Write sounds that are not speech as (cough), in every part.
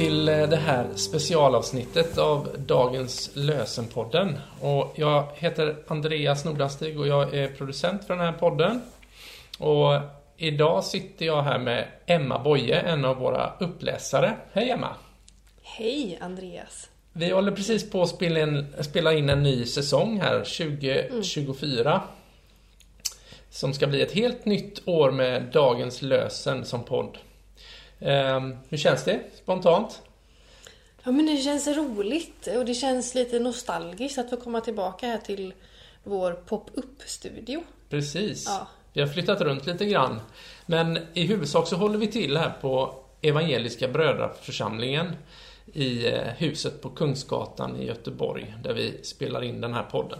till eh, det här specialavsnittet av dagens Lösenpodden. Och jag heter Andreas Nordanstig och jag är producent för den här podden. Och idag sitter jag här med Emma Boye, en av våra uppläsare. Hej Emma! Hej Andreas! Vi håller precis på att spela in, spela in en ny säsong här, 2024. Mm. Som ska bli ett helt nytt år med Dagens Lösen som podd. Um, hur känns det spontant? Ja men det känns roligt och det känns lite nostalgiskt att få komma tillbaka här till vår pop-up-studio. Precis. Ja. Vi har flyttat runt lite grann. Men i huvudsak så håller vi till här på Evangeliska Brödraförsamlingen i eh, huset på Kungsgatan i Göteborg där vi spelar in den här podden.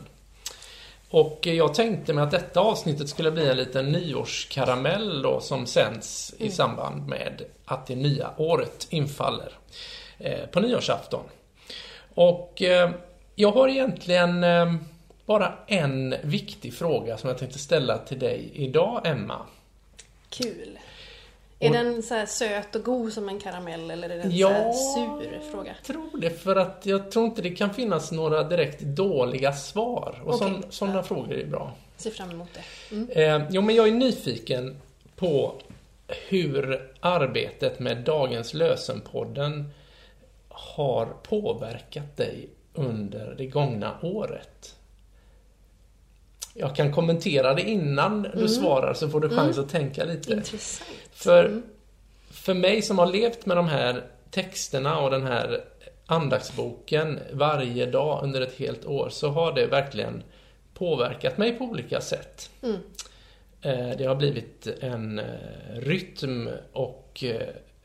Och jag tänkte mig att detta avsnittet skulle bli en liten nyårskaramell då som sänds mm. i samband med att det nya året infaller eh, på nyårsafton. Och eh, jag har egentligen eh, bara en viktig fråga som jag tänkte ställa till dig idag, Emma. Kul. Är den så söt och god som en karamell eller är den ja, så sur fråga? jag tror det. För att jag tror inte det kan finnas några direkt dåliga svar. Och okay. sådana ja. frågor är bra. Ser fram emot det. Mm. Eh, jo, men jag är nyfiken på hur arbetet med Dagens Lösenpodden har påverkat dig under det gångna året. Jag kan kommentera det innan mm. du svarar så får du chans mm. att tänka lite. Intressant. För, mm. för mig som har levt med de här texterna och den här andaktsboken varje dag under ett helt år så har det verkligen påverkat mig på olika sätt. Mm. Eh, det har blivit en eh, rytm och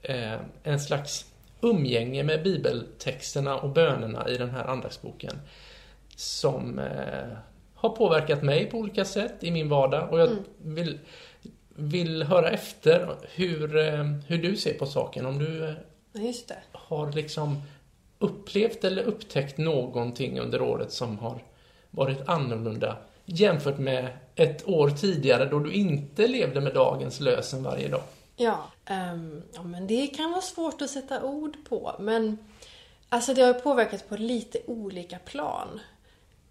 eh, en slags umgänge med bibeltexterna och bönerna i den här andaktsboken som har påverkat mig på olika sätt i min vardag och jag mm. vill, vill höra efter hur, eh, hur du ser på saken. Om du eh, har liksom upplevt eller upptäckt någonting under året som har varit annorlunda jämfört med ett år tidigare då du inte levde med dagens lösen varje dag. Ja, um, ja men det kan vara svårt att sätta ord på men alltså det har påverkat på lite olika plan.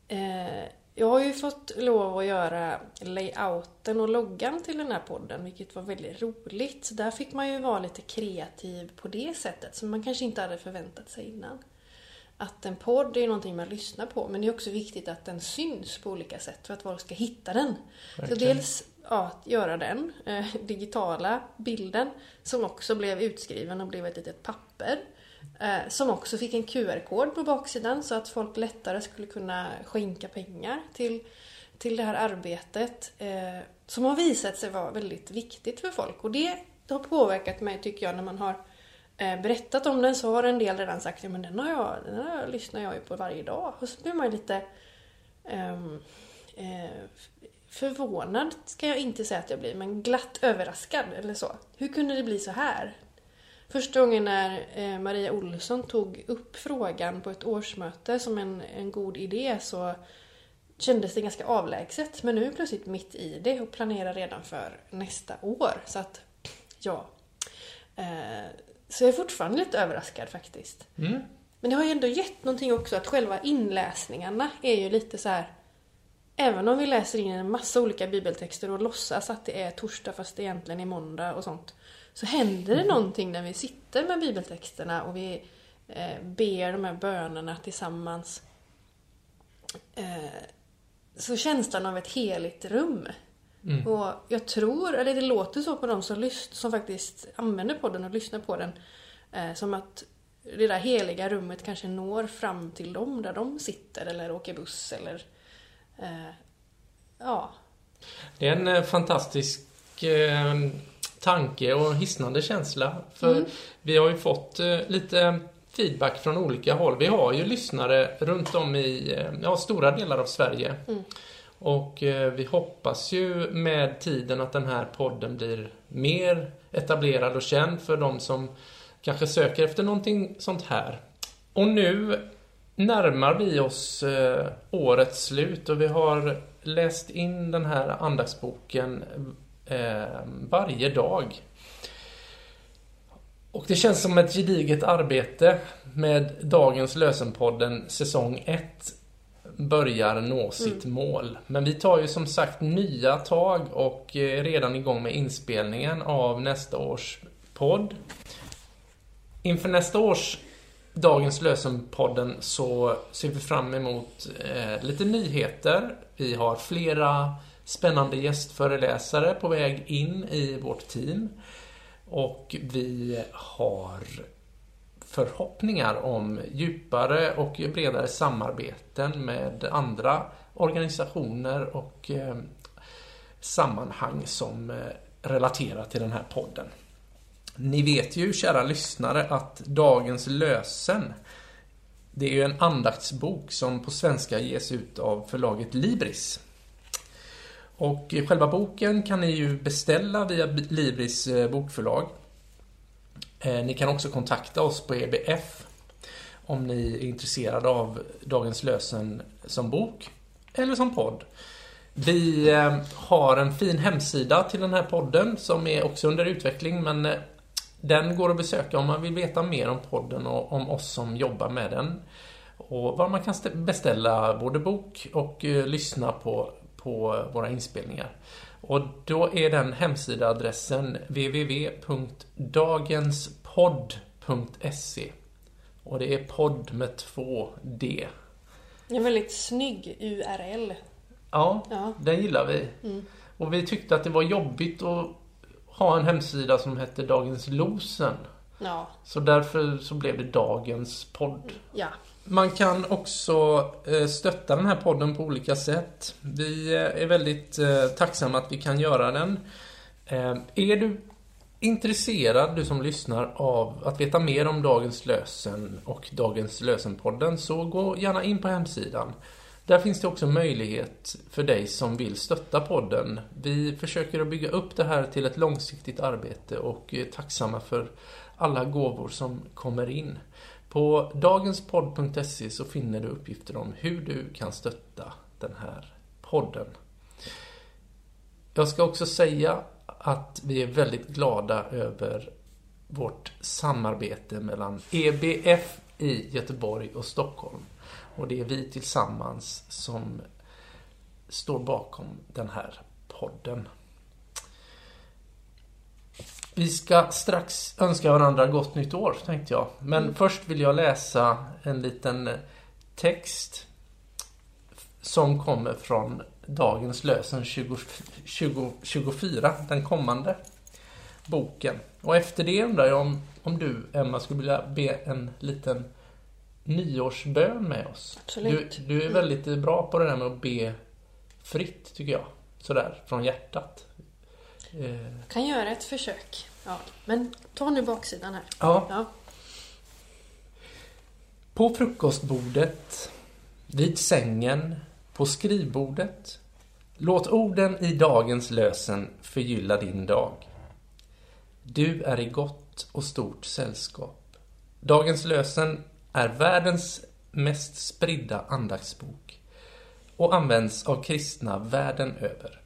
Eh, jag har ju fått lov att göra layouten och loggan till den här podden, vilket var väldigt roligt. Så där fick man ju vara lite kreativ på det sättet, som man kanske inte hade förväntat sig innan. Att en podd är någonting man lyssnar på, men det är också viktigt att den syns på olika sätt för att folk ska hitta den. Verkligen. Så dels ja, att göra den eh, digitala bilden, som också blev utskriven och blev ett litet papper. Eh, som också fick en QR-kod på baksidan så att folk lättare skulle kunna skänka pengar till, till det här arbetet. Eh, som har visat sig vara väldigt viktigt för folk. Och det, det har påverkat mig tycker jag när man har eh, berättat om den så har en del redan sagt ja men den, har jag, den har lyssnar jag ju på varje dag. Och så blir man lite ehm, eh, förvånad ska jag inte säga att jag blir, men glatt överraskad eller så. Hur kunde det bli så här? Första gången när eh, Maria Olsson tog upp frågan på ett årsmöte som en, en god idé så kändes det ganska avlägset. Men nu är plötsligt mitt i det och planerar redan för nästa år. Så att, ja. Eh, så jag är fortfarande lite överraskad faktiskt. Mm. Men det har ju ändå gett någonting också att själva inläsningarna är ju lite så här. Även om vi läser in en massa olika bibeltexter och låtsas att det är torsdag fast det egentligen är måndag och sånt så händer det någonting när vi sitter med bibeltexterna och vi eh, ber de här bönerna tillsammans. Eh, så känslan av ett heligt rum. Mm. Och jag tror, eller det låter så på de som, lyst, som faktiskt använder podden och lyssnar på den, eh, som att det där heliga rummet kanske når fram till dem där de sitter eller åker buss eller eh, ja. Det är en eh, fantastisk eh, tanke och hisnande känsla. För mm. vi har ju fått eh, lite feedback från olika håll. Vi har ju lyssnare runt om i eh, ja, stora delar av Sverige. Mm. Och eh, vi hoppas ju med tiden att den här podden blir mer etablerad och känd för de som kanske söker efter någonting sånt här. Och nu närmar vi oss årets slut och vi har läst in den här andaktsboken eh, varje dag. Och det känns som ett gediget arbete med dagens Lösenpodden säsong 1 börjar nå sitt mål. Men vi tar ju som sagt nya tag och är redan igång med inspelningen av nästa års podd. Inför nästa års Dagens Lösenpodden så ser vi fram emot eh, lite nyheter. Vi har flera spännande gästföreläsare på väg in i vårt team. Och vi har förhoppningar om djupare och bredare samarbeten med andra organisationer och eh, sammanhang som eh, relaterar till den här podden. Ni vet ju, kära lyssnare, att Dagens lösen det är ju en andaktsbok som på svenska ges ut av förlaget Libris. Och själva boken kan ni ju beställa via Libris eh, bokförlag. Eh, ni kan också kontakta oss på EBF om ni är intresserade av Dagens lösen som bok eller som podd. Vi eh, har en fin hemsida till den här podden som är också under utveckling men den går att besöka om man vill veta mer om podden och om oss som jobbar med den. Och var man kan beställa både bok och lyssna på på våra inspelningar. Och då är den hemsidaadressen www.dagenspodd.se Och det är podd med två D. En väldigt snygg URL. Ja, ja. den gillar vi. Mm. Och vi tyckte att det var jobbigt att ha en hemsida som hette Dagens Losen. Ja. Så därför så blev det Dagens podd. Ja. Man kan också eh, stötta den här podden på olika sätt. Vi eh, är väldigt eh, tacksamma att vi kan göra den. Är du intresserad, du som lyssnar, av att veta mer om Dagens Lösen och Dagens Lösen-podden så gå gärna in på hemsidan. Där finns det också möjlighet för dig som vill stötta podden. Vi försöker att bygga upp det här till ett långsiktigt arbete och är tacksamma för alla gåvor som kommer in. På dagenspodd.se så finner du uppgifter om hur du kan stötta den här podden. Jag ska också säga att vi är väldigt glada över vårt samarbete mellan EBF i Göteborg och Stockholm. Och det är vi tillsammans som står bakom den här podden. Vi ska strax önska varandra gott nytt år, tänkte jag. Men mm. först vill jag läsa en liten text som kommer från dagens lösen 2024, den kommande boken. Och efter det undrar jag om, om du, Emma, skulle vilja be en liten nyårsbön med oss. Absolut. Du, du är väldigt bra på det där med att be fritt, tycker jag. Sådär, från hjärtat. Jag eh. kan göra ett försök. Ja, men ta nu baksidan här. Ja. ja. På frukostbordet, vid sängen, på skrivbordet. Låt orden i dagens lösen förgylla din dag. Du är i gott och stort sällskap. Dagens lösen är världens mest spridda andaktsbok och används av kristna världen över.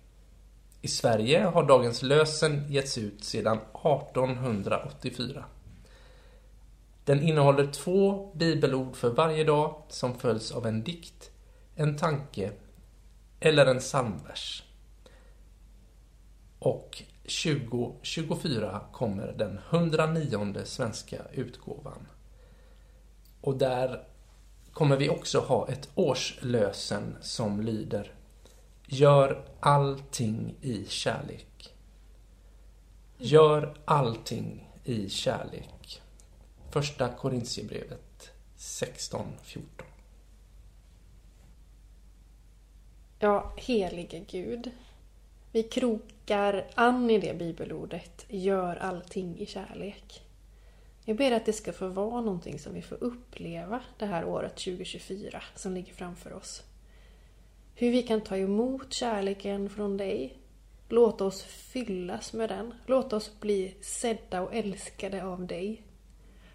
I Sverige har Dagens lösen getts ut sedan 1884. Den innehåller två bibelord för varje dag som följs av en dikt, en tanke eller en psalmvers. Och 2024 kommer den 109 svenska utgåvan. Och där kommer vi också ha ett årslösen som lyder Gör allting i kärlek. Gör allting i kärlek. Första Korintierbrevet 16.14. Ja, helige Gud. Vi krokar an i det bibelordet. Gör allting i kärlek. Jag ber att det ska få vara någonting som vi får uppleva det här året 2024 som ligger framför oss. Hur vi kan ta emot kärleken från dig. Låt oss fyllas med den. Låt oss bli sedda och älskade av dig.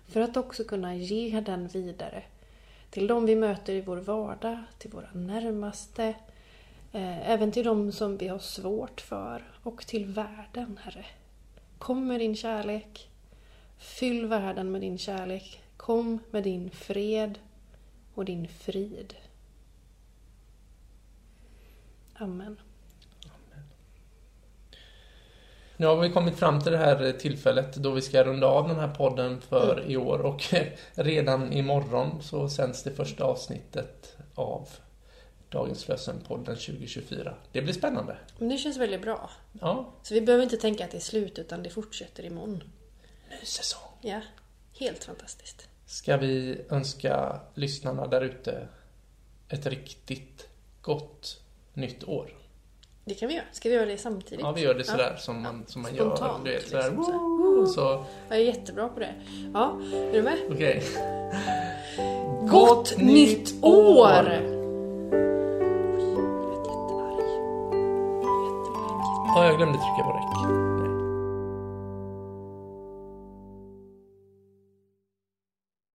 För att också kunna ge den vidare till de vi möter i vår vardag, till våra närmaste, eh, även till de som vi har svårt för och till världen, Herre. Kom med din kärlek. Fyll världen med din kärlek. Kom med din fred och din frid. Amen. Nu har vi kommit fram till det här tillfället då vi ska runda av den här podden för Mm. i år och (laughs) redan imorgon så sänds det första avsnittet av Dagens Lösenpodden 2024. Det blir spännande. Men det känns väldigt bra. Ja, Så vi behöver inte tänka att det är slut utan det fortsätter imorgon. ny säsong. Ja, helt fantastiskt. Ska vi önska lyssnarna där ute ett riktigt gott nytt år. Det kan vi göra. Ska vi göra det samtidigt? Ja, vi gör det sådär som man, som man gör. Spontant, Du vet, sådär, liksom, så här. woo, så, Jag är jättebra på det. Ja, är du med? okej. (laughs) Gott nytt år! Jättearg. Ja, jag glömde trycka på räck.